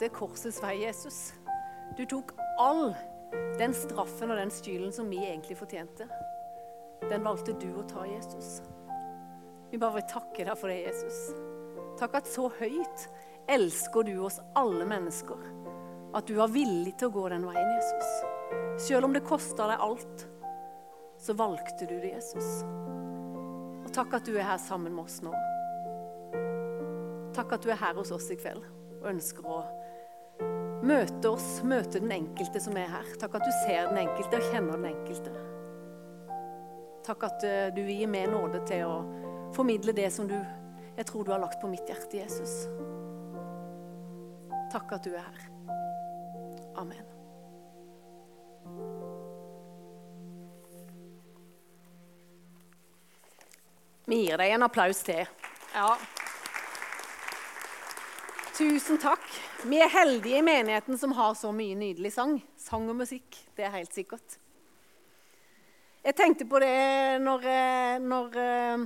valgte korsets vei, Jesus. Du tok all den straffen og den skylden som vi egentlig fortjente. Den valgte du å ta, Jesus. Vi bare vil takke deg for det, Jesus. Takk at så høyt elsker du oss alle mennesker. At du var villig til å gå den veien, Jesus. Selv om det kosta deg alt, så valgte du det, Jesus. Og takk at du er her sammen med oss nå. Takk at du er her hos oss i kveld og ønsker å møte oss, møte den enkelte som er her. Takk at du ser den enkelte og kjenner den enkelte. Takk at eh, du gir gi meg nåde til å formidle det som du jeg tror du har lagt på mitt hjerte, Jesus. Takk at du er her. Amen. Vi gir deg en applaus til. Ja. Tusen takk. Vi er heldige i menigheten som har så mye nydelig sang. Sang og musikk. Det er helt sikkert. Jeg tenkte på det når, eh, når eh,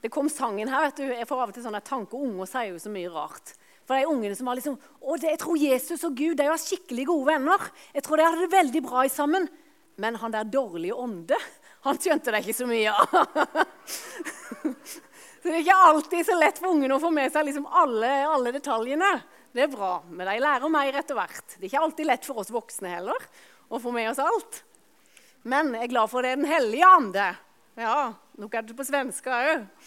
det kom sangen her. vet du. Jeg får av og til sånne tanker. Unger sier jo så mye rart. For de ungene som var liksom Å, det, jeg tror Jesus og Gud de var skikkelig gode venner. Jeg tror de hadde det veldig bra i sammen. Men han der dårlige ånde, han skjønte det ikke så mye av. så det er ikke alltid så lett for ungene å få med seg liksom alle, alle, detaljene. Det er bra, men de lærer mer etter hvert. Det er ikke alltid lett for oss voksne heller å få med oss alt. Men jeg er glad for det er Den hellige ande. Ja, nok er det på svenska òg.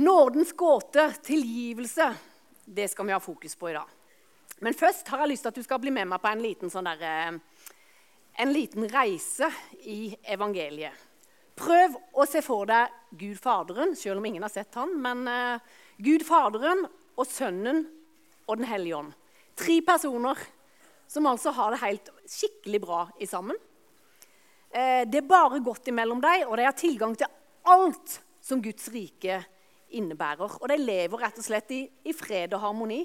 Nådens gåte, tilgivelse, det skal vi ha fokus på i dag. Men først har jeg lyst til at du skal bli med meg på en liten sånn der, eh, en liten reise i evangeliet. Prøv å se for deg Gud Faderen, selv om ingen har sett han, men uh, Gud Faderen og Sønnen og Den hellige ånd. Tre personer som altså har det helt skikkelig bra i sammen. Uh, det er bare godt imellom dem, og de har tilgang til alt som Guds rike innebærer. Og de lever rett og slett i, i fred og harmoni.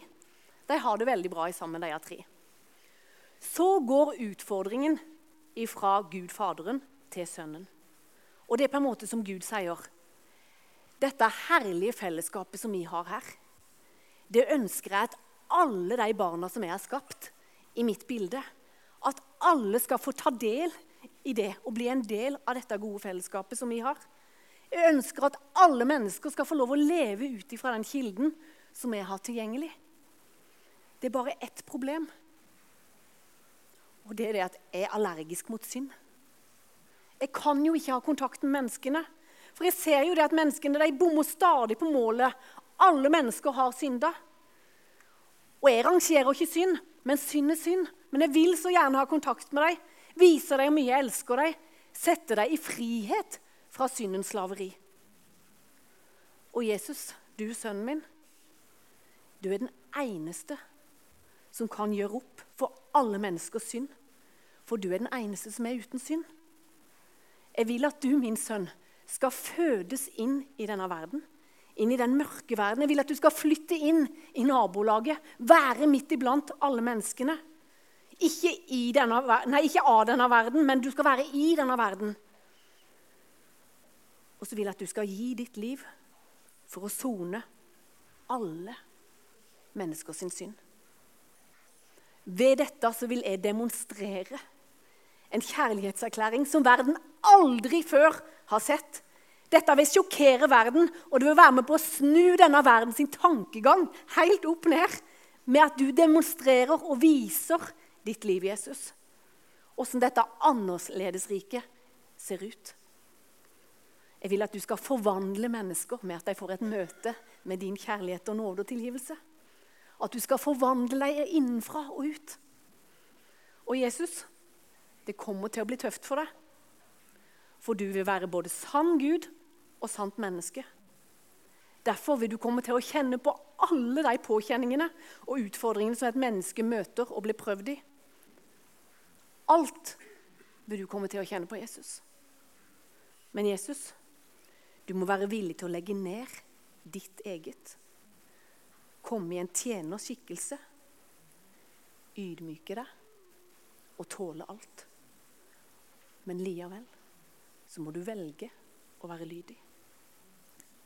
De har det veldig bra i sammen, de tre. Så går utfordringen fra Gud Faderen til Sønnen. Og det er på en måte som Gud sier. Dette herlige fellesskapet som vi har her, det ønsker jeg at alle de barna som jeg har skapt i mitt bilde, at alle skal få ta del i det og bli en del av dette gode fellesskapet som vi har. Jeg ønsker at alle mennesker skal få lov å leve ut ifra den kilden som jeg har tilgjengelig. Det er bare ett problem. Og det er det at jeg er allergisk mot synd. Jeg kan jo ikke ha kontakt med menneskene. For jeg ser jo det at menneskene de bommer stadig på målet. Alle mennesker har synda. Og jeg rangerer ikke synd, men synd er synd. Men jeg vil så gjerne ha kontakt med dem, vise dem hvor mye jeg elsker dem, sette dem i frihet fra syndens slaveri. Og Jesus, du sønnen min, du er den eneste som kan gjøre opp for alle menneskers synd. For du er den eneste som er uten synd. Jeg vil at du, min sønn, skal fødes inn i denne verden. Inn i den mørke verden. Jeg vil at du skal flytte inn i nabolaget. Være midt iblant alle menneskene. Ikke, denne, nei, ikke av denne verden, men du skal være i denne verden. Og så vil jeg at du skal gi ditt liv for å sone alle menneskers synd. Ved dette så vil jeg demonstrere en kjærlighetserklæring som verden aldri før har sett. Dette vil sjokkere verden, og det vil være med på å snu denne verdens tankegang helt opp ned med at du demonstrerer og viser ditt liv, Jesus. Åssen dette annerledesriket ser ut. Jeg vil at du skal forvandle mennesker med at de får et møte med din kjærlighet og nåde og tilgivelse. At du skal forvandle deg innenfra og ut. Og Jesus, det kommer til å bli tøft for deg. For du vil være både sann Gud og sant menneske. Derfor vil du komme til å kjenne på alle de påkjenningene og utfordringene som et menneske møter og blir prøvd i. Alt vil du komme til å kjenne på Jesus. Men Jesus, du må være villig til å legge ned ditt eget komme i en tjenerskikkelse, ydmyke deg og tåle alt. Men likevel så må du velge å være lydig.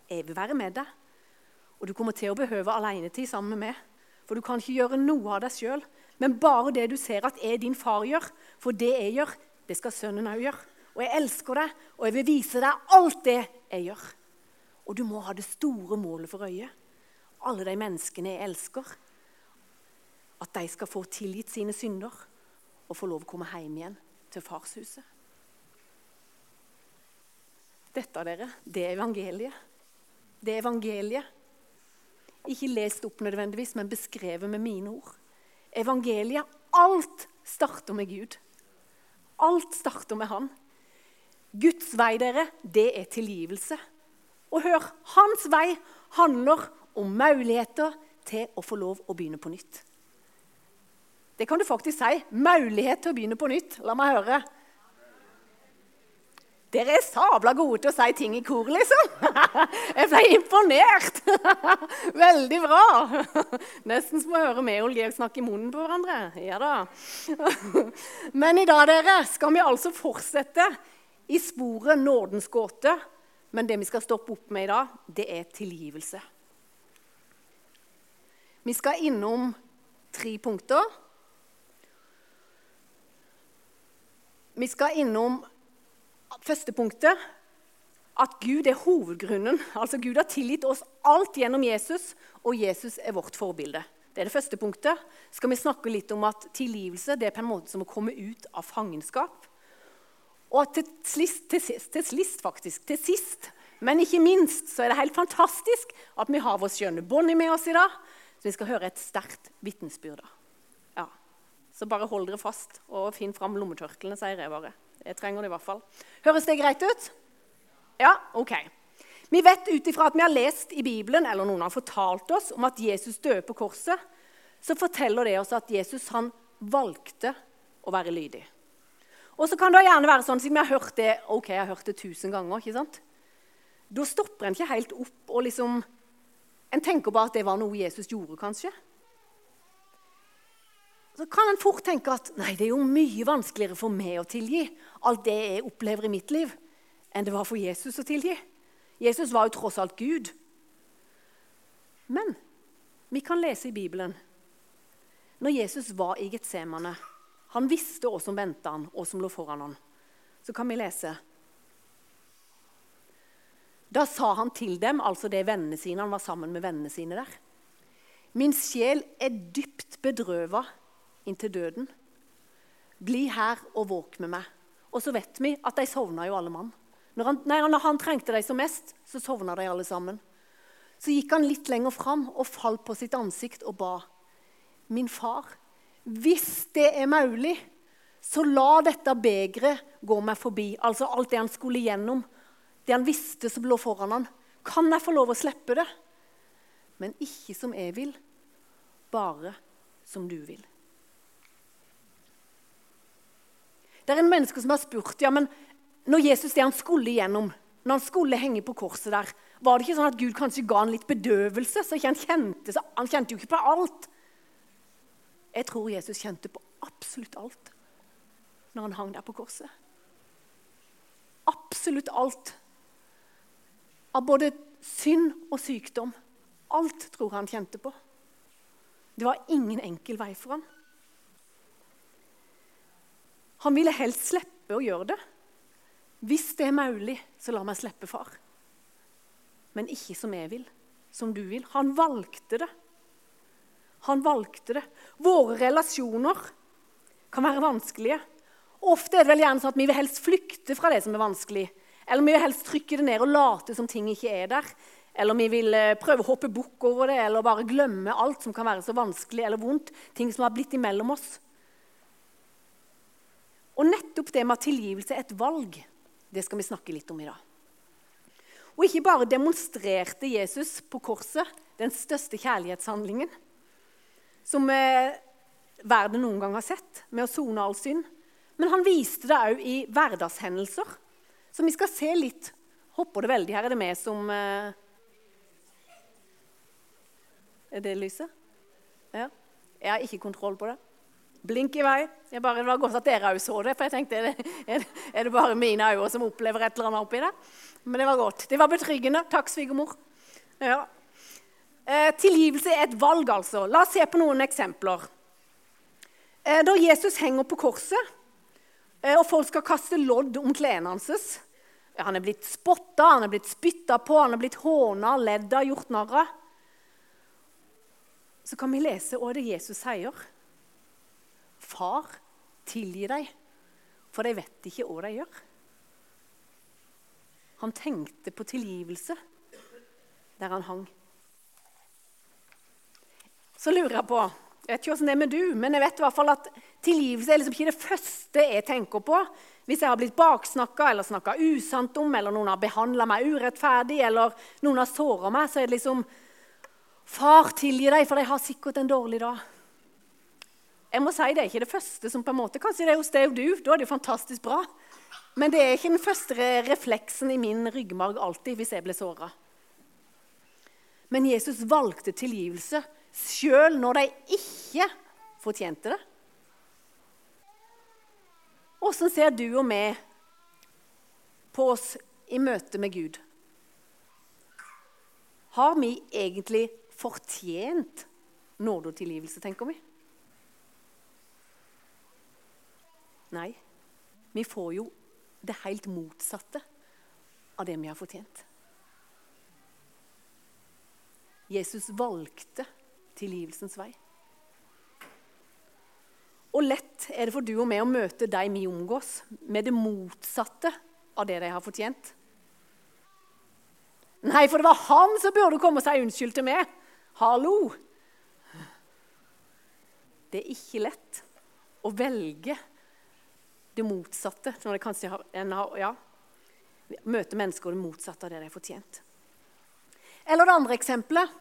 Jeg vil være med deg, og du kommer til å behøve alenetid sammen med meg. For du kan ikke gjøre noe av deg sjøl. Men bare det du ser at jeg din far gjør. For det jeg gjør, det skal sønnen òg gjøre. Og jeg elsker deg, og jeg vil vise deg alt det jeg gjør. Og du må ha det store målet for øyet. Alle de menneskene jeg elsker. At de skal få tilgitt sine synder og få lov å komme hjem igjen til farshuset. Dette, dere, det er evangeliet. Det er evangeliet. Ikke lest opp nødvendigvis, men beskrevet med mine ord. Evangeliet, alt starter med Gud. Alt starter med Han. Guds vei, dere, det er tilgivelse. Og hør, hans vei handler om muligheter til å få lov å begynne på nytt. Det kan du faktisk si. Mulighet til å begynne på nytt. La meg høre. Dere er sabla gode til å si ting i kor, liksom. Jeg ble imponert. Veldig bra. Nesten som å høre meg og Georg snakke i munnen på hverandre. Ja da. Men i dag dere, skal vi altså fortsette i sporet nådens gåte. Men det vi skal stoppe opp med i dag, det er tilgivelse. Vi skal innom tre punkter. Vi skal innom første punktet at Gud er hovedgrunnen. Altså Gud har tilgitt oss alt gjennom Jesus, og Jesus er vårt forbilde. Det er det første punktet. Skal vi snakke litt om at Tilgivelse det er på en måte som å komme ut av fangenskap. Og til sist, til til sist, faktisk, til sist, men ikke minst, så er det helt fantastisk at vi har vår skjønne Bonnie med oss i dag. Så vi skal høre et sterkt vitnesbyrd. Ja. Så bare hold dere fast og finn fram lommetørklærne, sier jeg bare. Jeg trenger det i hvert fall. Høres det greit ut? Ja? OK. Vi vet ut ifra at vi har lest i Bibelen, eller noen har fortalt oss om at Jesus døde på korset, så forteller det oss at Jesus han valgte å være lydig. Og så kan det gjerne være sånn, siden vi har hørt det ok, jeg har hørt det tusen ganger, ikke sant? Da stopper en ikke helt opp og liksom En tenker bare at det var noe Jesus gjorde, kanskje så kan en fort tenke at nei, det er jo mye vanskeligere for meg å tilgi alt det jeg opplever i mitt liv, enn det var for Jesus å tilgi. Jesus var jo tross alt Gud. Men vi kan lese i Bibelen når Jesus var i Getsemane. Han visste hva som ventet han, og som lå foran han. Så kan vi lese. Da sa han til dem, altså det vennene sine, han var sammen med vennene sine der. Min sjel er dypt bedrøva inntil døden. Bli her og våk med meg. Og så vet vi at de sovna jo alle mann. Når han, nei, når han trengte dem som mest, så sovna de alle sammen. Så gikk han litt lenger fram og falt på sitt ansikt og ba. Min far, hvis det er mulig, så la dette begeret gå meg forbi. Altså alt det han skulle gjennom, det han visste som lå foran han. Kan jeg få lov å slippe det? Men ikke som jeg vil, bare som du vil. Det er en menneske som har spurt ja, men når Jesus det han skulle igjennom, når han skulle henge på korset der, var det ikke sånn at Gud kanskje ga han litt bedøvelse? så Han kjente så han kjente jo ikke på alt. Jeg tror Jesus kjente på absolutt alt når han hang der på korset. Absolutt alt. Av både synd og sykdom. Alt tror han kjente på. Det var ingen enkel vei for ham. Han ville helst slippe å gjøre det. Hvis det er mulig, så la meg slippe far. Men ikke som jeg vil, som du vil. Han valgte det. Han valgte det. Våre relasjoner kan være vanskelige. Ofte er det vel gjerne sånn at vi vil helst flykte fra det som er vanskelig. Eller vi vil helst trykke det ned og late som ting ikke er der. Eller vi vil eh, prøve å hoppe bukk over det eller bare glemme alt som kan være så vanskelig eller vondt. Ting som har blitt imellom oss. Og nettopp det med at tilgivelse er et valg, det skal vi snakke litt om i dag. Og ikke bare demonstrerte Jesus på korset den største kjærlighetshandlingen som eh, verden noen gang har sett, med å sone all synd. Men han viste det òg i hverdagshendelser. Så vi skal se litt Hopper det veldig her? Er det vi som eh... Er det lyset? Ja. Jeg har ikke kontroll på det. Blink i vei. Jeg bare, det var godt at dere òg så det, for jeg tenkte er det, er det bare mine øyne som opplever et eller annet oppi det? Men det var godt. Det var betryggende. Takk, svigermor. Ja. Eh, tilgivelse er et valg, altså. La oss se på noen eksempler. Eh, da Jesus henger på korset, eh, og folk skal kaste lodd om klærne hans Han er blitt spotta, han er blitt spytta på, han er blitt håna, ledd av, gjort narr av. Så kan vi lese hva det Jesus sier. Far, tilgi dem, for de vet ikke hva de gjør. Han tenkte på tilgivelse der han hang. Så lurer jeg på Jeg vet ikke åssen det er med du, men jeg vet i hvert fall at tilgivelse er liksom ikke det første jeg tenker på hvis jeg har blitt baksnakka eller snakka usant om, eller noen har behandla meg urettferdig, eller noen har såra meg, så er det liksom Far, tilgi dem, for de har sikkert en dårlig dag. Jeg må si Det er ikke det første som på en måte, Kanskje det er hos deg og du. Da er det jo fantastisk bra. Men det er ikke den første refleksen i min ryggmarg alltid hvis jeg ble såra. Men Jesus valgte tilgivelse sjøl når de ikke fortjente det. Åssen ser du og vi på oss i møte med Gud? Har vi egentlig fortjent nåde og tilgivelse, tenker vi? Nei. Vi får jo det helt motsatte av det vi har fortjent. Jesus valgte tilgivelsens vei. Og lett er det for du og meg å møte de vi omgås, med det motsatte av det de har fortjent. Nei, for det var han som burde komme og si unnskyld til meg. Hallo! Det er ikke lett å velge det motsatte når det kanskje har, en har ja, møter mennesker det motsatte av det de har fortjent. Eller det andre eksempelet.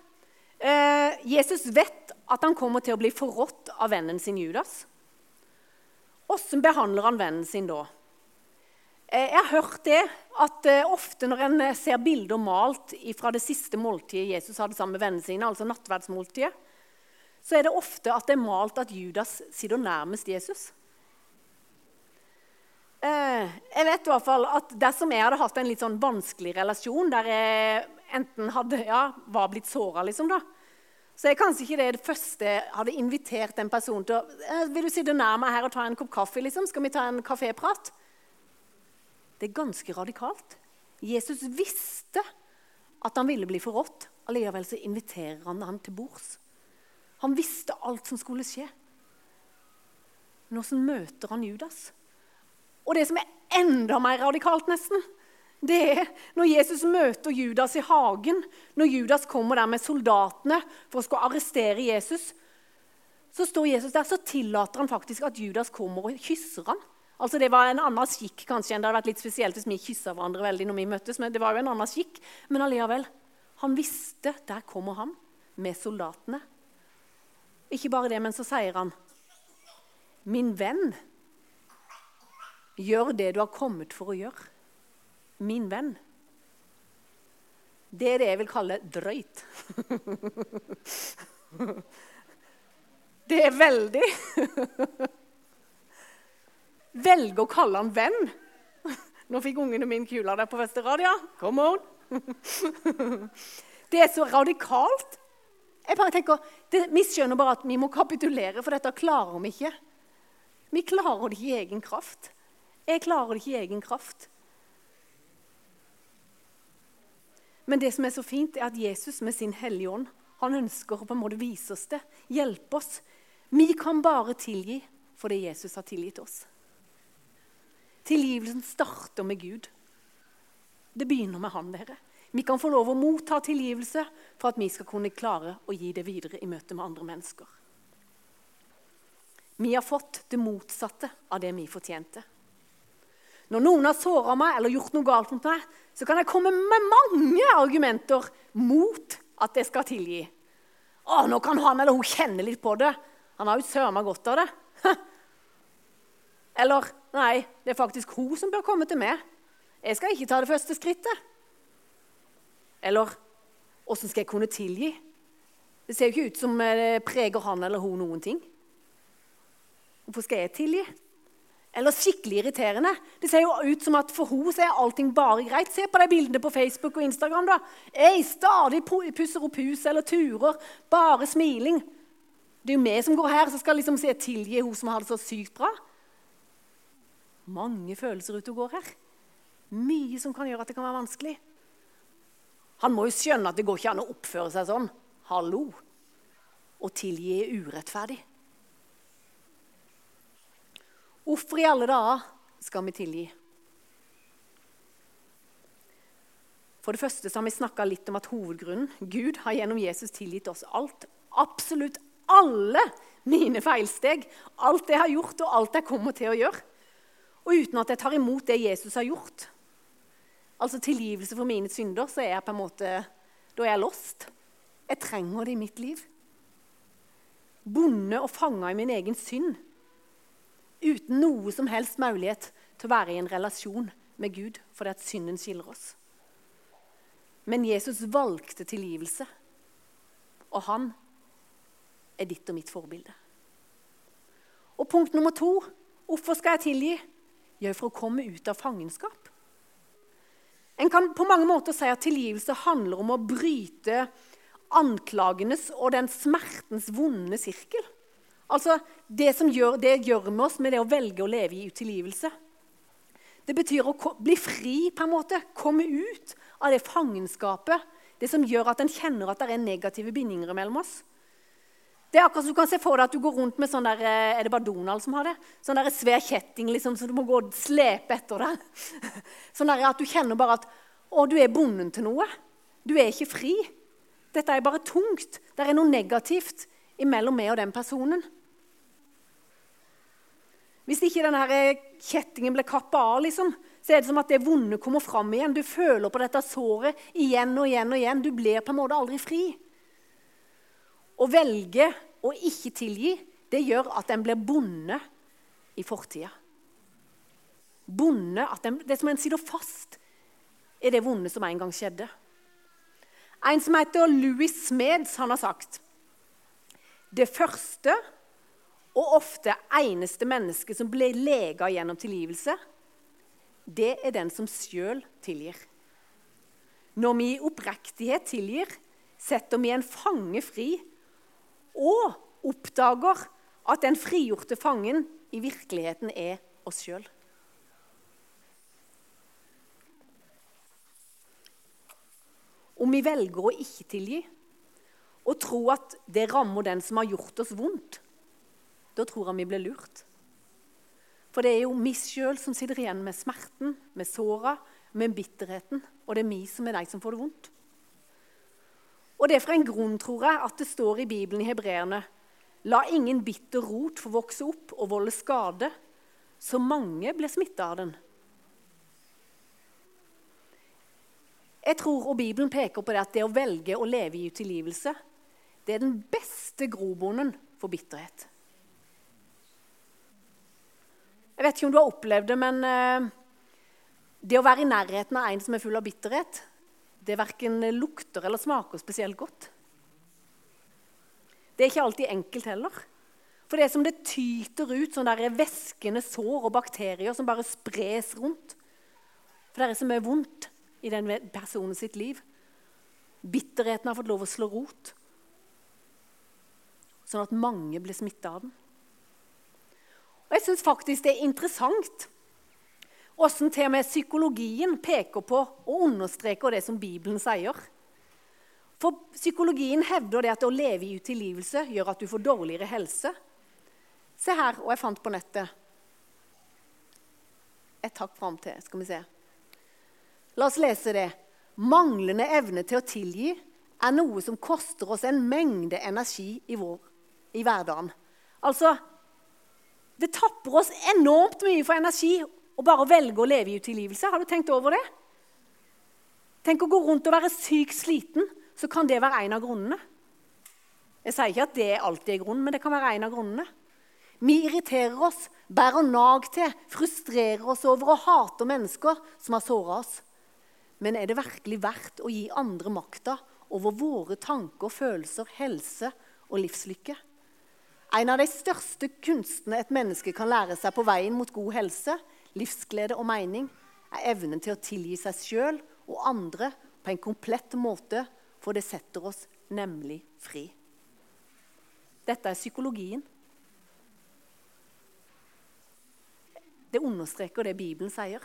Eh, Jesus vet at han kommer til å bli forrådt av vennen sin Judas. Hvordan behandler han vennen sin da? Eh, jeg har hørt det at eh, ofte når en ser bilder malt fra det siste måltidet Jesus hadde sammen med vennene sine, altså nattverdsmåltidet, så er det ofte at det er malt at Judas sitter nærmest Jesus. Eh, jeg vet i hvert fall at Dersom jeg hadde hatt en litt sånn vanskelig relasjon, der jeg enten hadde, ja, var blitt såra, liksom, da, så er kanskje ikke det det første jeg hadde invitert en person til å eh, Vil du sitte nær meg her og ta en kopp kaffe? liksom? Skal vi ta en kaféprat? Det er ganske radikalt. Jesus visste at han ville bli forrådt. Allikevel så inviterer han ham til bords. Han visste alt som skulle skje. Men åssen møter han Judas? Og det som er enda mer radikalt, nesten, det er når Jesus møter Judas i hagen, når Judas kommer der med soldatene for å skulle arrestere Jesus. Så står Jesus der, så tillater han faktisk at Judas kommer og kysser ham. Altså Det var en annen skikk kanskje enn det hadde vært litt spesielt hvis vi kyssa hverandre veldig når vi møttes. men det var jo en annen skikk. Men allikevel, han visste der kommer han med soldatene. Ikke bare det, men så sier han, 'Min venn, gjør det du har kommet for å gjøre.' min venn. Det er det jeg vil kalle drøyt. Det er veldig Velge å kalle han venn. Nå fikk ungene mine kula der på første rad, ja. Come on. Det er så radikalt. Jeg bare tenker, det, Vi skjønner bare at vi må kapitulere, for dette klarer vi ikke. Vi klarer det ikke i egen kraft. Jeg klarer det ikke i egen kraft. Men det som er så fint, er at Jesus med sin Hellige Ånd han ønsker å på en måte vise oss det, hjelpe oss. Vi kan bare tilgi fordi Jesus har tilgitt oss. Tilgivelsen starter med Gud. Det begynner med Han, dere. Vi kan få lov å motta tilgivelse for at vi skal kunne klare å gi det videre i møte med andre mennesker. Vi har fått det motsatte av det vi fortjente. Når noen har såra meg eller gjort noe galt mot meg, så kan jeg komme med mange argumenter mot at jeg skal tilgi. Å, nå kan han eller hun kjenne litt på det. Han har jo søren godt av det. Eller nei, det er faktisk hun som bør komme til meg. Jeg skal ikke ta det første skrittet. Eller åssen skal jeg kunne tilgi? Det ser jo ikke ut som det preger han eller hun noen ting. Hvorfor skal jeg tilgi? Eller skikkelig irriterende. Det ser jo ut som at for henne er allting bare greit. Se på de bildene på Facebook og Instagram. da. Ei, stadig pusser opp hus eller turer. Bare smiling. Det er jo vi som går her, som skal liksom se tilgi hun som har det så sykt bra. Mange følelser ute og går her. Mye som kan gjøre at det kan være vanskelig. Han må jo skjønne at det går ikke an å oppføre seg sånn. Hallo. Å tilgi er urettferdig. Hvorfor i alle dager skal vi tilgi? For det første har vi snakka litt om at hovedgrunnen Gud har gjennom Jesus tilgitt oss alt. Absolutt alle mine feilsteg. Alt jeg har gjort, og alt jeg kommer til å gjøre. Og uten at jeg tar imot det Jesus har gjort, altså tilgivelse for mine synder, så er jeg på en måte Da er jeg lost. Jeg trenger det i mitt liv. Bonde og fanga i min egen synd uten noe som helst mulighet til å være i en relasjon med Gud fordi at synden skiller oss. Men Jesus valgte tilgivelse, og han er ditt og mitt forbilde. Og punkt nummer to hvorfor skal jeg tilgi? Jo, for å komme ut av fangenskap. En kan på mange måter si at tilgivelse handler om å bryte anklagenes og den smertens vonde sirkel. Altså, det, som gjør, det gjør med oss med det å velge å leve i utilgivelse. Det betyr å bli fri, på en måte. Komme ut av det fangenskapet. Det som gjør at en kjenner at det er negative bindinger mellom oss. Det er akkurat som Du kan se for deg at du går rundt med sånn der, er det bare Donald som har det? Sånn der svær kjetting liksom, så du må gå og slepe etter deg. Sånn der at du kjenner bare at å, du er bonden til noe. Du er ikke fri. Dette er bare tungt. Det er noe negativt mellom meg og den personen. Hvis ikke denne kjettingen ble kappa av, liksom, så er det som at det vonde kommer fram igjen. Du føler på dette såret igjen og igjen og igjen. Du blir på en måte aldri fri. Å velge å ikke tilgi, det gjør at en blir bonde i fortida. Bonde, at den, Det er som en sitter fast i det vonde som en gang skjedde. En som heter Louis Smeds, han har sagt det første og ofte eneste menneske som blir lega gjennom tilgivelse, det er den som sjøl tilgir. Når vi i oppriktighet tilgir, setter vi en fange fri og oppdager at den frigjorte fangen i virkeligheten er oss sjøl. Om vi velger å ikke tilgi og tro at det rammer den som har gjort oss vondt, da tror han vi blir lurt. For det er jo vi sjøl som sitter igjen med smerten, med såra, med bitterheten. Og det er vi som er de som får det vondt. Og det er for en grunn, tror jeg, at det står i Bibelen i hebreerne La ingen bitter rot få vokse opp og volde skade, så mange blir smitta av den. Jeg tror, og Bibelen peker på det, at det å velge å leve i utilgivelse det er den beste grobunnen for bitterhet. Jeg vet ikke om du har opplevd det, men eh, det å være i nærheten av en som er full av bitterhet, det verken lukter eller smaker spesielt godt. Det er ikke alltid enkelt heller. For det er som det tyter ut sånne der væskende sår og bakterier som bare spres rundt. For det er så mye vondt i den personen sitt liv. Bitterheten har fått lov å slå rot, sånn at mange blir smitta av den. Og Jeg syns faktisk det er interessant hvordan til og med psykologien peker på og understreker det som Bibelen sier. For Psykologien hevder det at å leve i utilgivelse gjør at du får dårligere helse. Se her, og jeg fant på nettet. Et takk fram til, skal vi se. La oss lese det. Manglende evne til å tilgi er noe som koster oss en mengde energi i, vår, i hverdagen. Altså, det tapper oss enormt mye for energi å bare velge å leve i utilgivelse. Har du tenkt over det? Tenk å gå rundt og være sykt sliten. Så kan det være en av grunnene. Jeg sier ikke at det alltid er grunnen, men det kan være en av grunnene. Vi irriterer oss, bærer nag til, frustrerer oss over og hater mennesker som har såra oss. Men er det virkelig verdt å gi andre makta over våre tanker, følelser, helse og livslykke? En av de største kunstene et menneske kan lære seg på veien mot god helse, livsglede og mening, er evnen til å tilgi seg sjøl og andre på en komplett måte, for det setter oss nemlig fri. Dette er psykologien. Det understreker det Bibelen sier,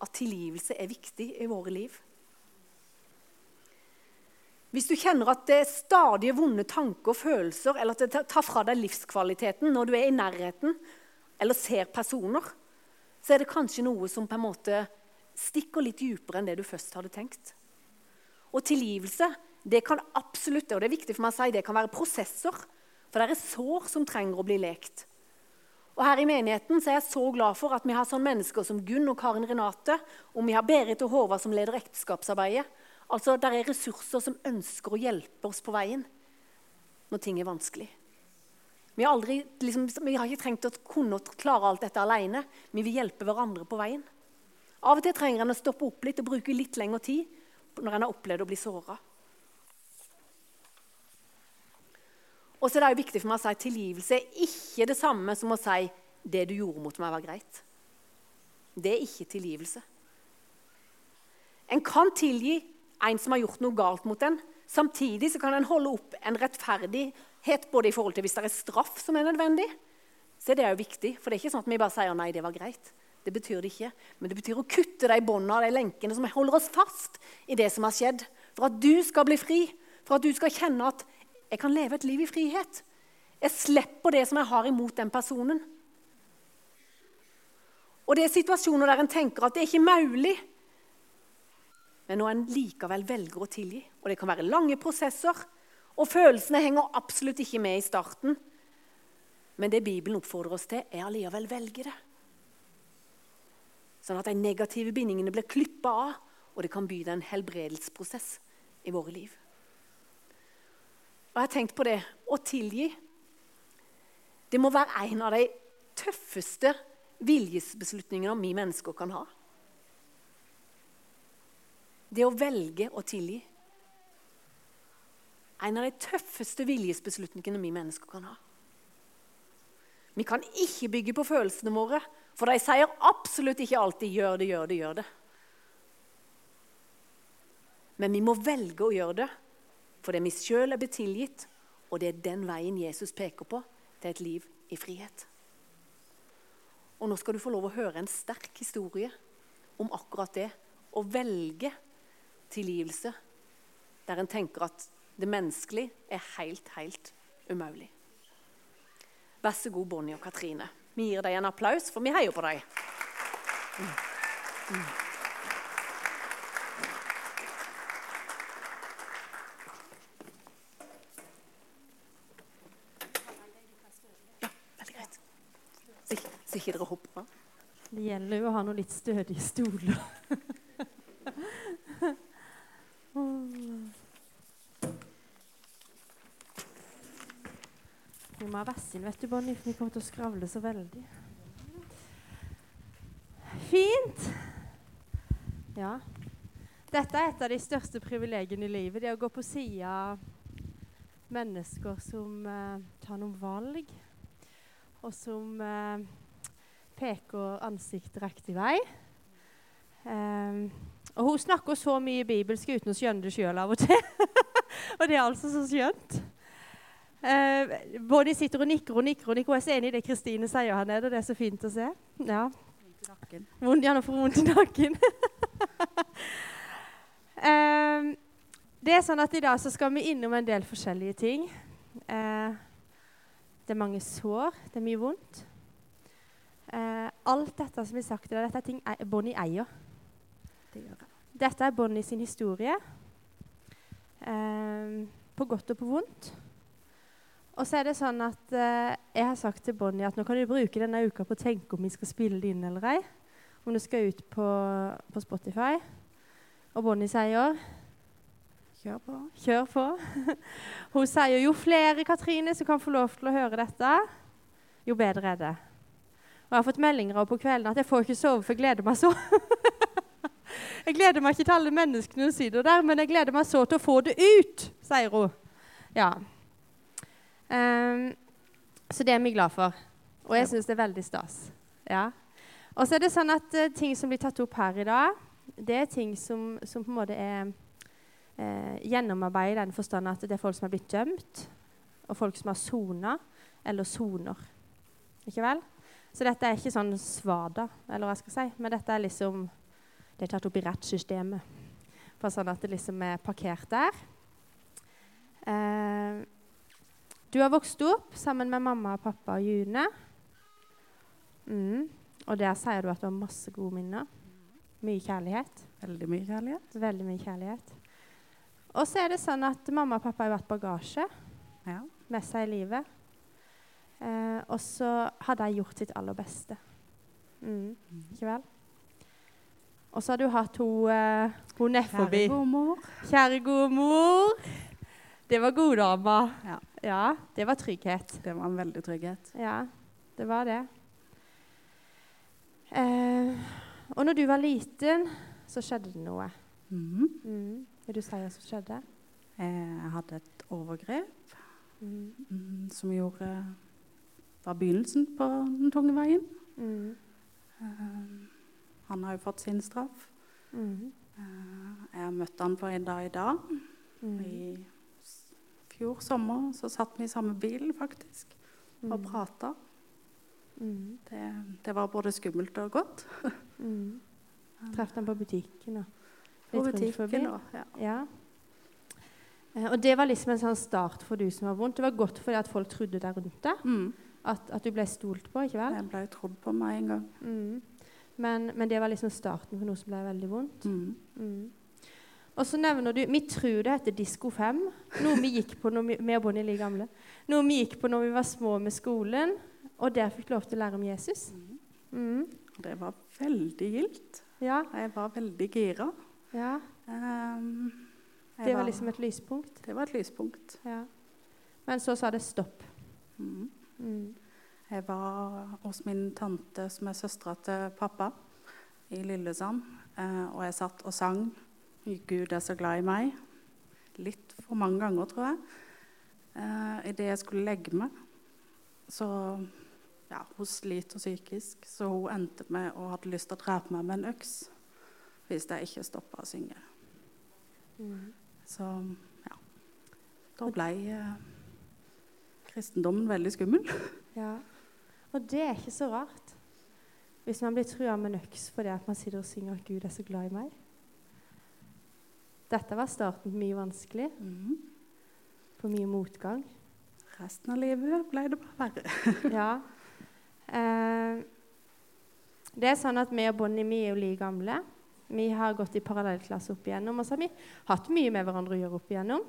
at tilgivelse er viktig i våre liv. Hvis du kjenner at det er stadig vonde tanker og følelser, eller at det tar fra deg livskvaliteten når du er i nærheten eller ser personer, så er det kanskje noe som på en måte stikker litt dypere enn det du først hadde tenkt. Og tilgivelse det kan absolutt, og det er viktig for meg å si, det kan være prosesser. For det er sår som trenger å bli lekt. Og her i menigheten så er jeg så glad for at vi har sånne mennesker som Gunn og Karin Renate, og vi har Berit og Håvard som leder ekteskapsarbeidet. Altså, Det er ressurser som ønsker å hjelpe oss på veien når ting er vanskelig. Vi har, aldri, liksom, vi har ikke trengt å kunne klare alt dette alene. Vi vil hjelpe hverandre på veien. Av og til trenger en å stoppe opp litt og bruke litt lengre tid når en har opplevd å bli såra. Og så er det jo viktig for meg å si at tilgivelse er ikke det samme som å si det du gjorde mot meg, var greit. Det er ikke tilgivelse. En kan tilgi en som har gjort noe galt mot en. Samtidig så kan en holde opp en rettferdighet både i forhold til hvis det er straff som er nødvendig. Så det er jo viktig, for det er ikke sånn at vi bare sier nei, det var greit. Det betyr det ikke. Men det betyr å kutte de båndene de lenkene som holder oss fast i det som har skjedd. For at du skal bli fri, for at du skal kjenne at jeg kan leve et liv i frihet. Jeg slipper det som jeg har imot den personen. Og det er situasjoner der en tenker at det er ikke mulig men når en likevel velger å tilgi. Og det kan være lange prosesser, og følelsene henger absolutt ikke med i starten. Men det Bibelen oppfordrer oss til, er allikevel velge det. Sånn at de negative bindingene blir klippa av, og det kan by deg en helbredelsesprosess i våre liv. Og jeg har tenkt på det å tilgi. Det må være en av de tøffeste viljesbeslutningene vi mennesker kan ha. Det å velge å tilgi. En av de tøffeste viljesbeslutningene vi mennesker kan ha. Vi kan ikke bygge på følelsene våre, for de sier absolutt ikke alltid 'gjør det, gjør det, gjør det'. Men vi må velge å gjøre det fordi vi sjøl er betilgitt, og det er den veien Jesus peker på til et liv i frihet. Og nå skal du få lov å høre en sterk historie om akkurat det å velge tilgivelse, der en tenker at det menneskelige er helt, helt umulig. Vær så god, Bonnie og Katrine. Vi gir deg en applaus, for vi heier på deg. Mm. Mm. Ja, veldig greit. Så dere hopper. Det gjelder jo å ha noen litt stødige stoler. Vi må vet du, Bonnie, for vi kommer til å skravle så veldig. Fint. Ja. Dette er et av de største privilegiene i livet. Det å gå på sida av mennesker som eh, tar noen valg, og som eh, peker ansiktet riktig vei. Um, og hun snakker så mye bibelsk uten å skjønne det sjøl av og til. og det er altså så skjønt. Uh, Bonnie sitter og nikker og nikker. og nikker. Jeg er så enig i det Kristine sier her nede. Det er så fint å se. Ja. Vondt ja, nå får vondt i nakken. eh, det er sånn at I dag så skal vi innom en del forskjellige ting. Eh, det er mange sår. Det er mye vondt. alt dette som er sagt, dette er ting Bonnie eier. Det dette er Bonnie sin historie. på godt og på vondt. Og så er det sånn at eh, Jeg har sagt til Bonnie at nå kan du bruke denne uka på å tenke om vi skal spille det inn eller ei. Om det skal ut på, på Spotify. Og Bonnie sier Kjør på. Kjør på. Hun sier jo flere Katrine som kan få lov til å høre dette, jo bedre er det. Og Jeg har fått meldinger på kvelden at jeg får ikke sove, for jeg gleder meg så. jeg gleder meg ikke til alle menneskene hun sier det der, men jeg gleder meg så til å få det ut, sier hun. Ja. Um, Så det er vi glad for. Og jeg syns det er veldig stas. Ja. Og så er det sånn at uh, ting som blir tatt opp her i dag, det er ting som, som på en måte er uh, gjennomarbeidet i den forstand at det er folk som er blitt dømt, og folk som har sona, eller soner. Ikke vel? Så dette er ikke sånn svada, eller hva jeg skal si, men dette er liksom Det er tatt opp i rettssystemet. For sånn at det liksom er parkert der. Eh, du har vokst opp sammen med mamma og pappa og June. Mm. Og der sier du at du har masse gode minner. Mye kjærlighet. Veldig mye kjærlighet. Veldig mye kjærlighet. Og så er det sånn at mamma og pappa har vært bagasje Ja. med seg i livet. Eh, og så har de gjort sitt aller beste. Mm. Ikke vel? Og så har du hatt hun, eh, hun nedforbi. Kjære godmor. Kjære god mor. Det var goddama. Ja. ja, det var trygghet. Det var en veldig trygghet. Ja, det var det. Eh, og når du var liten, så skjedde det noe. Mm. Mm. Vil du si hva som skjedde? Jeg hadde et overgrep Mm. mm, som gjorde var begynnelsen på den tunge veien. Mm. Eh, han har jo fått sin straff. Mm. Eh, jeg har møtt han for en dag i dag. Mm. I fjor sommer så satt vi i samme bil faktisk og Mm. prata. Mm. Det, det var både skummelt og godt. Mm. Traff han på butikken og På butikken og ja. Ja. Eh, og det var liksom en sånn start for du som var vondt. Det var godt fordi at folk trodde deg rundt deg. Mm. At, at du ble stolt på, ikke vel? Jeg ble trodd på meg en gang. Mm. Men, men det var liksom starten for noe som ble veldig vondt. Mm. Og så nevner du Vi tror det heter Disko 5. Noe vi gikk på når vi, vi og Bonnie like gamle. Noe vi gikk på når vi var små med skolen. Og der fikk lov til å lære om Jesus. Mm. Det var veldig gildt. Ja, Jeg var veldig gira. ja. Um, Det var liksom et lyspunkt. det var et lyspunkt. Ja. Men så sa det stopp. Mm. Mm. Jeg var hos min tante, som er søstera til pappa, i Lillesand. Eh, og jeg satt og sang 'Gud er så glad i meg'. Litt for mange ganger, tror jeg. Eh, Idet jeg skulle legge meg, så Ja, hun sliter psykisk, så hun endte med å hadde lyst til å drepe meg med en øks hvis jeg ikke stoppa å synge. Mm. Så ja. Da ble eh, kristendommen veldig skummel. Ja. Og det er ikke så rart. Hvis man blir trua med en øks fordi at man sitter og synger at Gud er så glad i meg. Dette var starten på mye vanskelig, Mhm. på mye motgang. Resten av livet ble det bare verre. Ja. Eh, det er sånn at vi og Bonnie vi er jo like gamle. Vi har gått i parallellklasse opp igjennom, og så har vi hatt mye med hverandre å gjøre opp igjennom.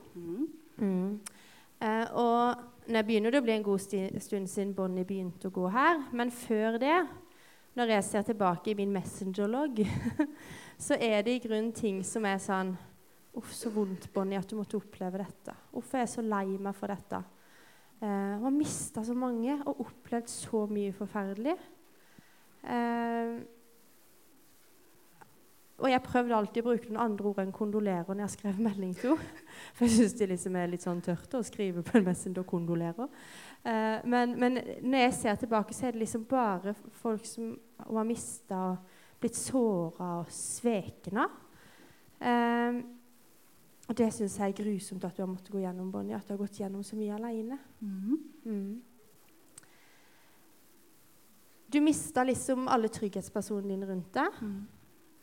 Mhm. Eh, og nå begynner det å bli en god stund siden Bonnie begynte å gå her, men før det, når jeg ser tilbake i min Messenger-logg, så er det i grunnen ting som er sånn Uff, så vondt, Bonnie, at du måtte oppleve dette. Uff, jeg er så lei meg for dette. Eh, har mista så mange og opplevd så mye forferdelig. Eh, og jeg prøvde alltid å bruke noen andre ord enn 'kondolerer' når jeg skrev melding til henne. For jeg syns det liksom er litt sånn tørt å skrive på en messenger 'kondolerer'. Eh, men, men når jeg ser tilbake, så er det liksom bare folk som hun har mista og blitt såra og sveket av. Eh, og det syns jeg er grusomt at du har måttet gå gjennom, Bonnie. At du har gått gjennom så mye aleine. Mm. Mm. Du mista liksom alle trygghetspersonene dine rundt deg. Mhm.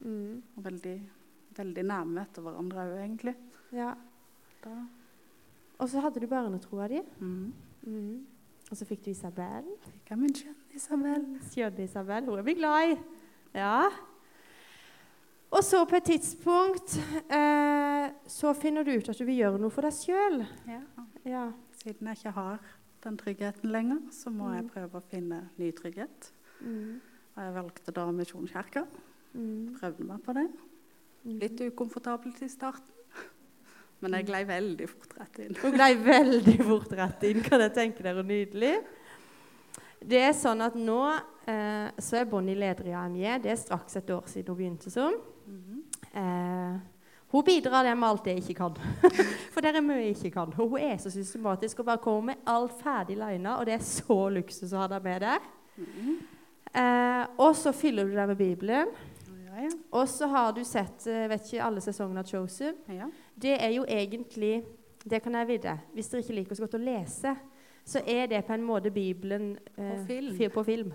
Mm. Og veldig, veldig nærme etter hverandre òg, egentlig. Ja. Da. Og så hadde du barnetroa di. Mhm. Mm. Og så fikk du Isabel. Fikk jeg min skjønne Isabel. Skjønne Isabel. Hun er vi glad i. Ja. Og så på et tidspunkt eh, så finner du ut at du vil gjøre noe for deg sjøl. Ja. Ja. Siden jeg ikke har den tryggheten lenger, så må jeg Mm. prøve å finne ny trygghet. Mm. Og jeg valgte da Misjonskirka. Mm. Prøvde meg på det. Mm. Litt ukomfortabelt i starten. Men jeg glei veldig fort rett inn. Du glei veldig fort rett inn. Kan jeg tenke dere nydelig? Det er sånn at nå eh, så er Bonnie leder i AMJ. Det er straks et år siden hun begynte som. Eh, Hun bidrar der med alt det jeg ikke kan. For det er mye jeg ikke kan. Hun er så systematisk og bare kommer med alt ferdig lina, og det er så luksus å ha deg med der. Eh, og så fyller du deg med Bibelen. Ja, ja. Og så har du sett eh, vet ikke alle sesongene av Chosen. ja. Det er jo egentlig Det kan jeg vite. Hvis dere ikke liker så godt å lese, så er det på en måte Bibelen eh, På film. fi- på film.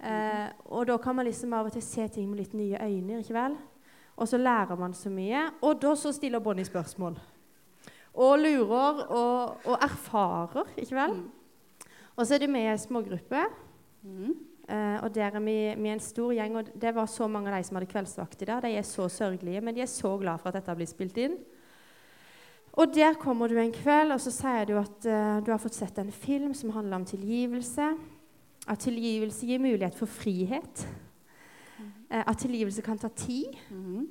Eh, og da kan man liksom av og til se ting med litt nye øyne. ikke vel? Og så lærer man så mye. Og da så stiller Bonnie spørsmål. Og lurer og, og erfarer, ikke vel? Mm. Og så er det med i ei smågruppe. Mm. Eh, og der er vi, vi er en stor gjeng, og det var så mange av de som hadde kveldsvakt i dag. De er så sørgelige, men de er så glad for at dette har blitt spilt inn. Og der kommer du en kveld, og så sier du at eh, du har fått sett en film som handler om tilgivelse. At tilgivelse gir mulighet for frihet. Eh, at tilgivelse kan ta tid. Mhm.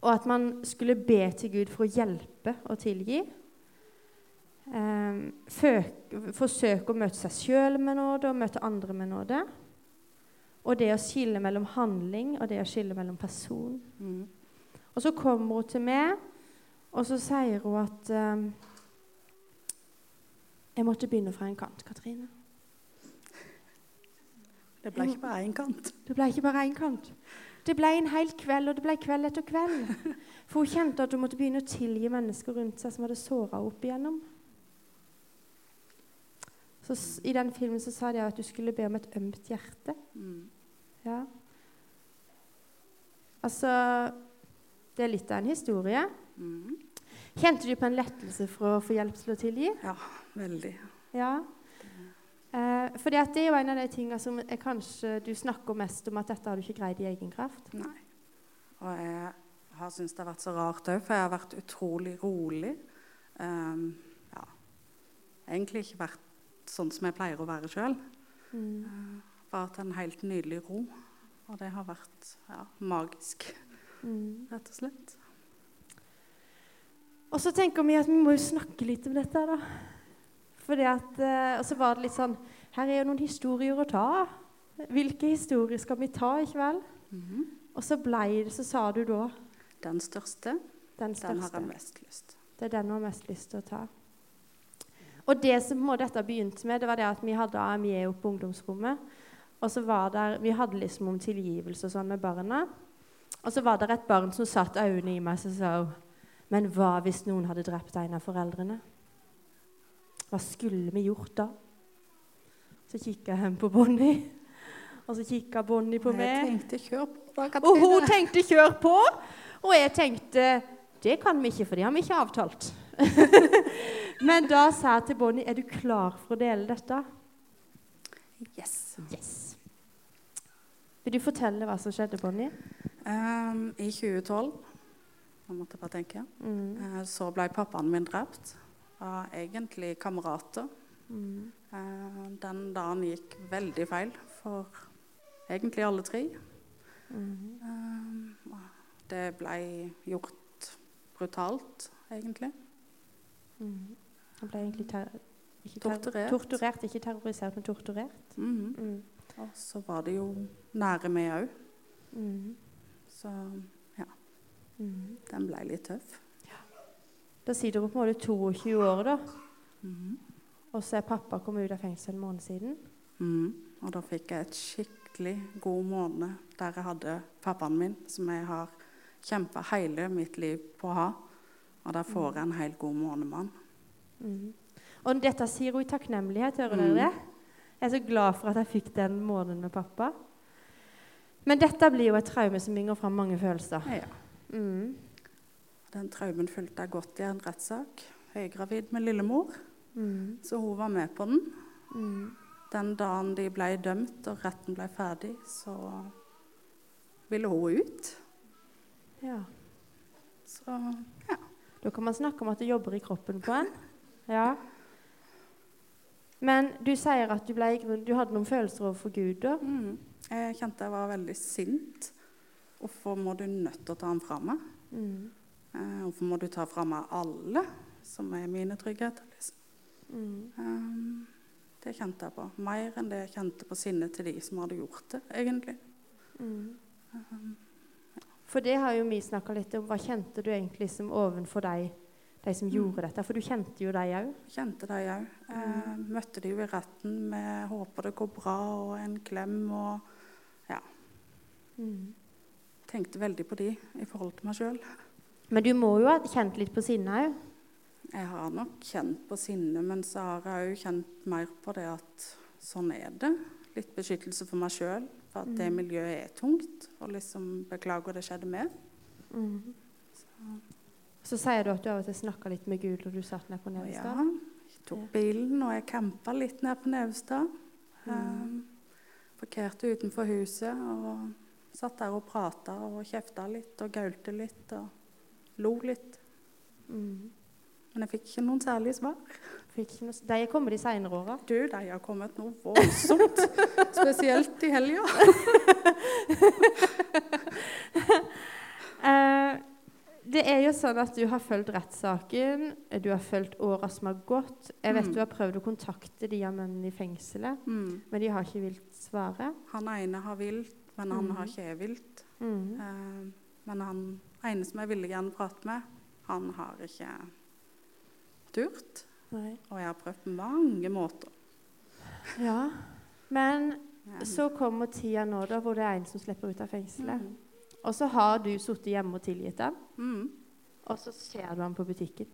Og at man skulle be til Gud for å hjelpe og tilgi. Um, forsøke å møte seg sjøl med nåde og møte andre med nåde. Og det å skille mellom handling og det å skille mellom person. Mm. Og så kommer hun til meg, og så sier hun at um, Jeg måtte begynne fra en kant, Katrine. Det ble ikke bare én kant. Det ble ikke bare én kant. Det ble en hel kveld, og det ble kveld etter kveld. For hun kjente at hun måtte begynne å tilgi mennesker rundt seg som hadde såra henne opp igjennom. Så I den filmen så sa de at du skulle be om et ømt hjerte. Mm. Ja. Altså Det er litt av en historie. Mm. Kjente du på en lettelse for å få hjelp til å tilgi? Ja, veldig. Ja. Eh, for det er jo en av de tingene som kanskje du snakker mest om at dette har du ikke greid i egen kraft. Nei. Og jeg har syntes det har vært så rart òg, for jeg har vært utrolig rolig. Um, ja. Egentlig ikke vært sånn som jeg pleier å være sjøl. Mm. Bare hatt en helt nydelig ro. Og det har vært ja, magisk, Mm. rett og slett. Og så tenker vi at vi må jo snakke litt om dette, da. Eh, og så var det litt sånn Her er jo noen historier å ta. Hvilke historier skal vi ta i kveld? Mhm. Og så blei det, så sa du da Den største, den den har største. jeg mest lyst. Det er den jeg har mest lyst til å ta. Og det som må dette begynte med, det var det at vi hadde oppe på ungdomsrommet. Og så var der, Vi hadde liksom om tilgivelse og sånn med barna. Og så var det et barn som satt øynene i meg og sa Men hva hvis noen hadde drept en av foreldrene? Hva skulle vi gjort da? Så kikka hjem på Bonnie, og så kikka Bonnie på meg. jeg tenkte kjør på, da, Og hun tenkte 'kjør på', og jeg tenkte 'det kan vi ikke, for det har vi ikke avtalt'. Men da sa jeg til Bonnie 'er du klar for å dele dette'? Yes. Yes. Vil du fortelle hva som skjedde, Bonnie? Um, I 2012 jeg måtte bare tenke. Mm. eh, Så ble pappaen min drept av egentlig kamerater. Mm. Eh, Den dagen gikk veldig feil for egentlig alle tre. Mm. Det ble gjort brutalt, egentlig. Mm. Han ble egentlig ikke Torturert. torturert. Ikke terrorisert, men torturert. Mm. Mm. Og så var det jo nære meg òg, så Mm. den ble litt tøff. Da sitter hun på en måte 22 år, da. Mm. Og så er pappa kommet ut av fengsel en måned siden. Mm. Og da fikk jeg et skikkelig god måned der jeg hadde pappaen min, som jeg har kjempa hele mitt liv på å ha. Og der får jeg en helt god måned med han. Mm. Og dette sier hun i takknemlighet, hører dere det? Jeg er så glad for at jeg fikk den måneden med pappa. Men dette blir jo et traume som bringer fram mange følelser. Ja. Mm. Den traumen fulgte jeg godt i en rettssak. Høygravid med lillemor, Mm. så hun var med på den. Mm. Den dagen de ble dømt og retten ble ferdig, så ville hun ut. Ja. Så ja. Da kan man snakke om at det jobber i kroppen på en. Ja. Men du sier at du, ble, du hadde noen følelser overfor Gud. da. mm, jeg kjente jeg var veldig sint. Hvorfor må du nødt til å ta ham fra meg? Mm. Eh, hvorfor må du ta fra meg alle som er mine tryggheter? Liksom? Mm. Eh, det kjente jeg på. Mer enn det jeg kjente på sinnet til de som hadde gjort det, egentlig. Mm. For det har jo vi snakka litt om. Hva kjente du egentlig som ovenfor deg, de som gjorde dette? For du kjente jo dem òg. Kjente dem òg. Eh, møtte de jo i retten med 'håper det går bra' og en klem og Ja. Mm. Tenkte veldig på de i forhold til meg sjøl. Men du må jo ha kjent litt på sinnet òg. Jeg har nok kjent på sinne, men så har jeg òg kjent mer på det at sånn er det. Litt beskyttelse for meg sjøl, for at det miljøet er tungt. Og liksom beklager det skjedde med. Mm. Så sier du at du av og til snakka litt med Gud når du satt ned på Nevestad? ja, jeg tok bilen og jeg campa litt ned på Naustad. Um, parkerte utenfor huset og satt der og prata og kjefta litt og gaulte litt og lo litt. Mm. Men jeg fikk ikke noen særlige svar. Noe- De er kommet de seinere åra. Du, de har kommet noe voldsomt. Spesielt i helga. uh, det er jo sånn at du har fulgt rettssaken, du har fulgt åra som har gått. Jeg vet Mm. du har prøvd å kontakte de av mennene i fengselet, Mm. men de har ikke villet svare. Han ene har vilt, men han mm. har ikke vilt. Mm. Eh, men han ene som jeg ville gjerne prate med, han har ikke turt. Nei. Og jeg har prøvd på mange måter. Ja. Men Ja. så kommer tida nå da, hvor det er en som slipper ut av fengselet. Mm. Og så har du sittet hjemme og tilgitt ham, Mm. og så ser du ham på butikken.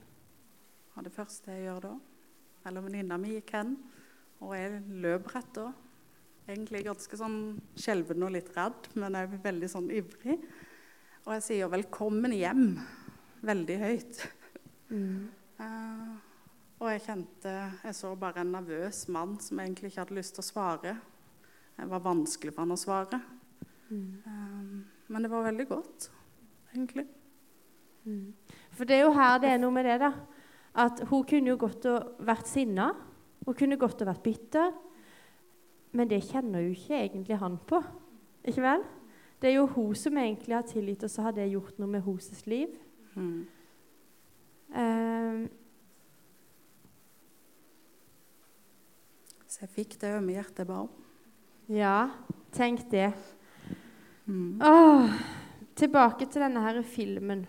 Og det første jeg gjør da Eller venninna mi gikk hen, og jeg løp rett da. Egentlig ganske sånn skjelven og litt redd, men jeg er veldig sånn ivrig. Og jeg sier 'velkommen hjem' veldig høyt. Mm. Uh, og jeg kjente Jeg så bare en nervøs mann som egentlig ikke hadde lyst til å svare. Det var vanskelig for han å svare. Mm. Uh, men det var veldig godt, egentlig. Mm. For det er jo her det er noe med det, da. At hun kunne jo godt og vært sinna. Hun kunne godt og vært bitter. Men det kjenner jo ikke egentlig han på. Ikke vel? Det er jo hun som egentlig har tilgitt, og så har det gjort noe med hennes liv. Mm. Um, Så jeg fikk det ømme hjertet bare. ba ja, tenk det. Mm. Åh, tilbake til denne her filmen.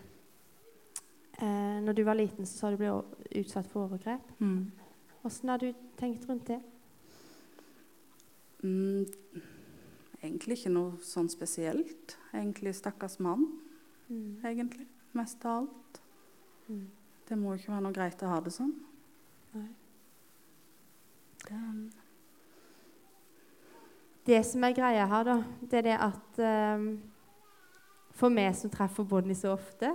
Eh, når du var liten, så sa du ble utsatt for overgrep. Mm. Hvordan har du tenkt rundt det? Mm, egentlig ikke noe sånn spesielt. Egentlig stakkars mann, Mm. egentlig. Mest av alt. Mm. Det må jo ikke være noe greit å ha det sånn. Nei. Det, Det som er greia her, da, det er det at um, For meg som treffer Bonnie så ofte,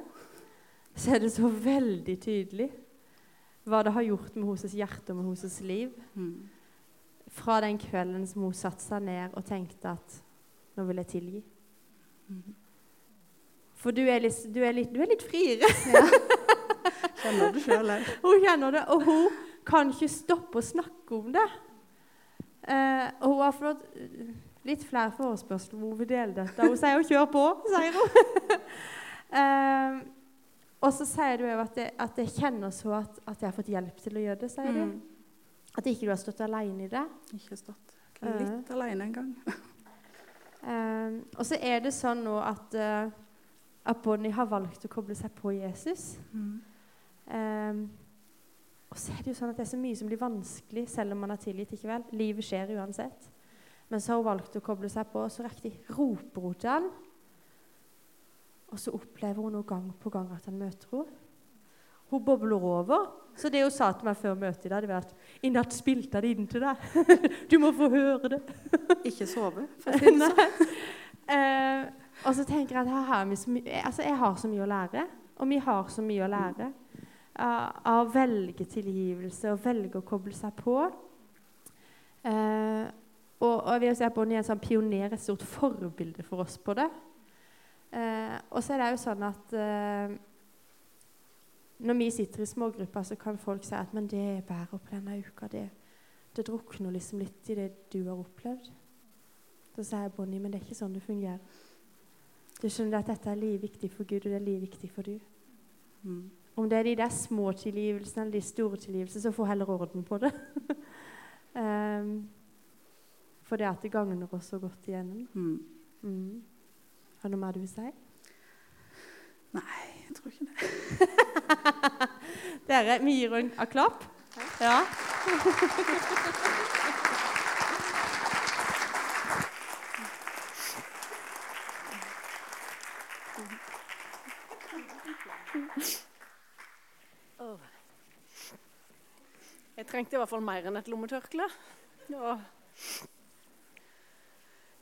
så er det så veldig tydelig hva det har gjort med hennes hjerte og med hennes liv. mm, Fra den kvelden som hun satte seg ned og tenkte at nå vil jeg tilgi. mm. For du er litt, du er litt, du er litt friere. Kjenner det sjøl òg? Hun kjenner det, og hun kan ikke stoppe å snakke om det. Eh, og hun har fått eh, litt flere forespørsler om hun vil dele dette. Hun sier jo 'kjør på', sier hun. Eh, og så sier du òg at, at jeg kjenner så at, at jeg har fått hjelp til å gjøre det, sier du. At ikke du har stått alene i det. Ikke stått litt alene en gang. Eh, og så er det sånn nå at, uh, at Bonnie har valgt å koble seg på Jesus. Mm. Eh, og så er det jo sånn at det er så mye som blir vanskelig selv om man har tilgitt. ikke vel? Livet skjer uansett. Men så har hun valgt å koble seg på, og så riktig roper hun til han. Og så opplever hun noe gang på gang at han møter henne. Hun bobler over. Så det hun sa til meg før møtet i dag, det var at i natt spilte jeg det inn til deg. Du må få høre det. Ikke sove, for å si det sånn. Eh, og så tenker jeg at her har vi så mye, altså jeg har så mye å lære. Og vi har så mye å lære av av å velge tilgivelse og velge å koble seg på. Eh, og, og jeg si Bonnie er en sånn pioner, et stort forbilde for oss på det. Eh, og så er det jo sånn at eh, når vi sitter i smågrupper, så kan folk si at men det jeg bærer på denne uka, det, det drukner liksom litt i det du har opplevd. Da sier jeg Bonnie, men det er ikke sånn det fungerer. Du skjønner at dette er livviktig for Gud, og det er livviktig for du. Mm. Om det er de der små tilgivelsene eller de store tilgivelsene, så få heller orden på det. um, for det at det gagner oss så godt igjennom. Mm. Mm. Har du noe mer du vil si? Nei, tror ikke det. Dere, vi gir henne en klapp. Ja. Jeg trengte i hvert fall mer enn et lommetørkle. Og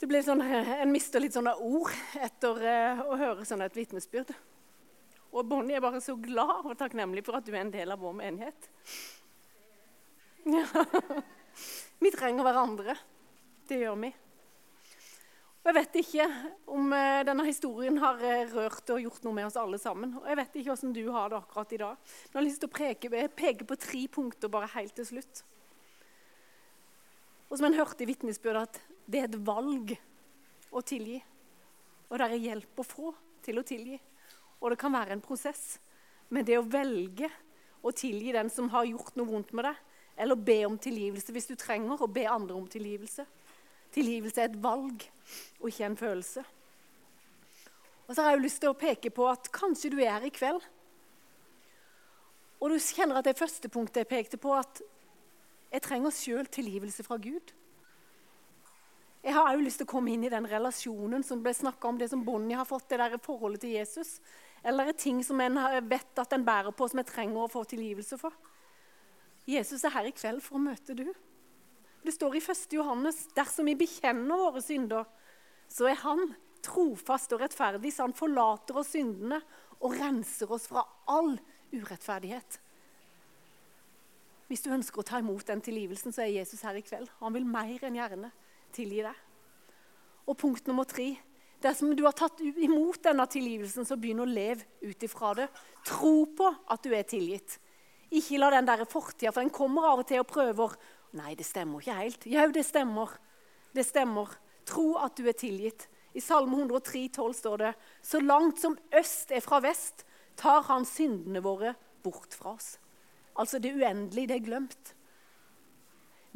det blir sånn, En mister litt sånne ord etter eh, å høre sånn et vitnesbyrd. Og Bonnie er bare så glad og takknemlig for at du er en del av vår menighet. Ja. Vi trenger hverandre. Det gjør vi. Og Jeg vet ikke om eh, denne historien har eh, rørt og gjort noe med oss alle sammen. Og jeg vet ikke hvordan du har det akkurat i dag. Men jeg har lyst til å peke, peke på tre punkter bare helt til slutt. Og som en hørte i vitnesbyrdet, at det er et valg å tilgi. Og det er hjelp å få til å tilgi. Og det kan være en prosess. Men det å velge å tilgi den som har gjort noe vondt med deg, eller be om tilgivelse hvis du trenger å be andre om tilgivelse Tilgivelse er et valg og ikke en følelse. Og så har jeg jo lyst til å peke på at kanskje du er her i kveld. Og du kjenner at det første punktet jeg pekte på, at jeg trenger sjøl tilgivelse fra Gud. Jeg har òg lyst til å komme inn i den relasjonen som ble snakka om, det som Bonnie har fått, det der forholdet til Jesus. Eller er ting som en vet at en bærer på, som en trenger å få tilgivelse for. Jesus er her i kveld for å møte du. Det står i 1. Johannes dersom vi bekjenner våre synder, så er Han trofast og rettferdig, så Han forlater oss syndene og renser oss fra all urettferdighet. Hvis du ønsker å ta imot den tilgivelsen, så er Jesus her i kveld. Han vil mer enn gjerne tilgi deg. Og punkt nummer tre Dersom du har tatt imot denne tilgivelsen, så begynn å leve ut ifra det. Tro på at du er tilgitt. Ikke la den der fortida, for den kommer av og til og prøver Nei, det stemmer ikke helt. Jau, det stemmer. Det stemmer. Tro at du er tilgitt. I Salme 103, 12 står det Så langt som øst er fra vest, tar han syndene våre bort fra oss. Altså det uendelige, det er glemt.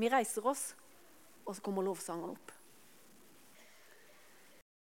Vi reiser oss, og så kommer lovsangeren opp.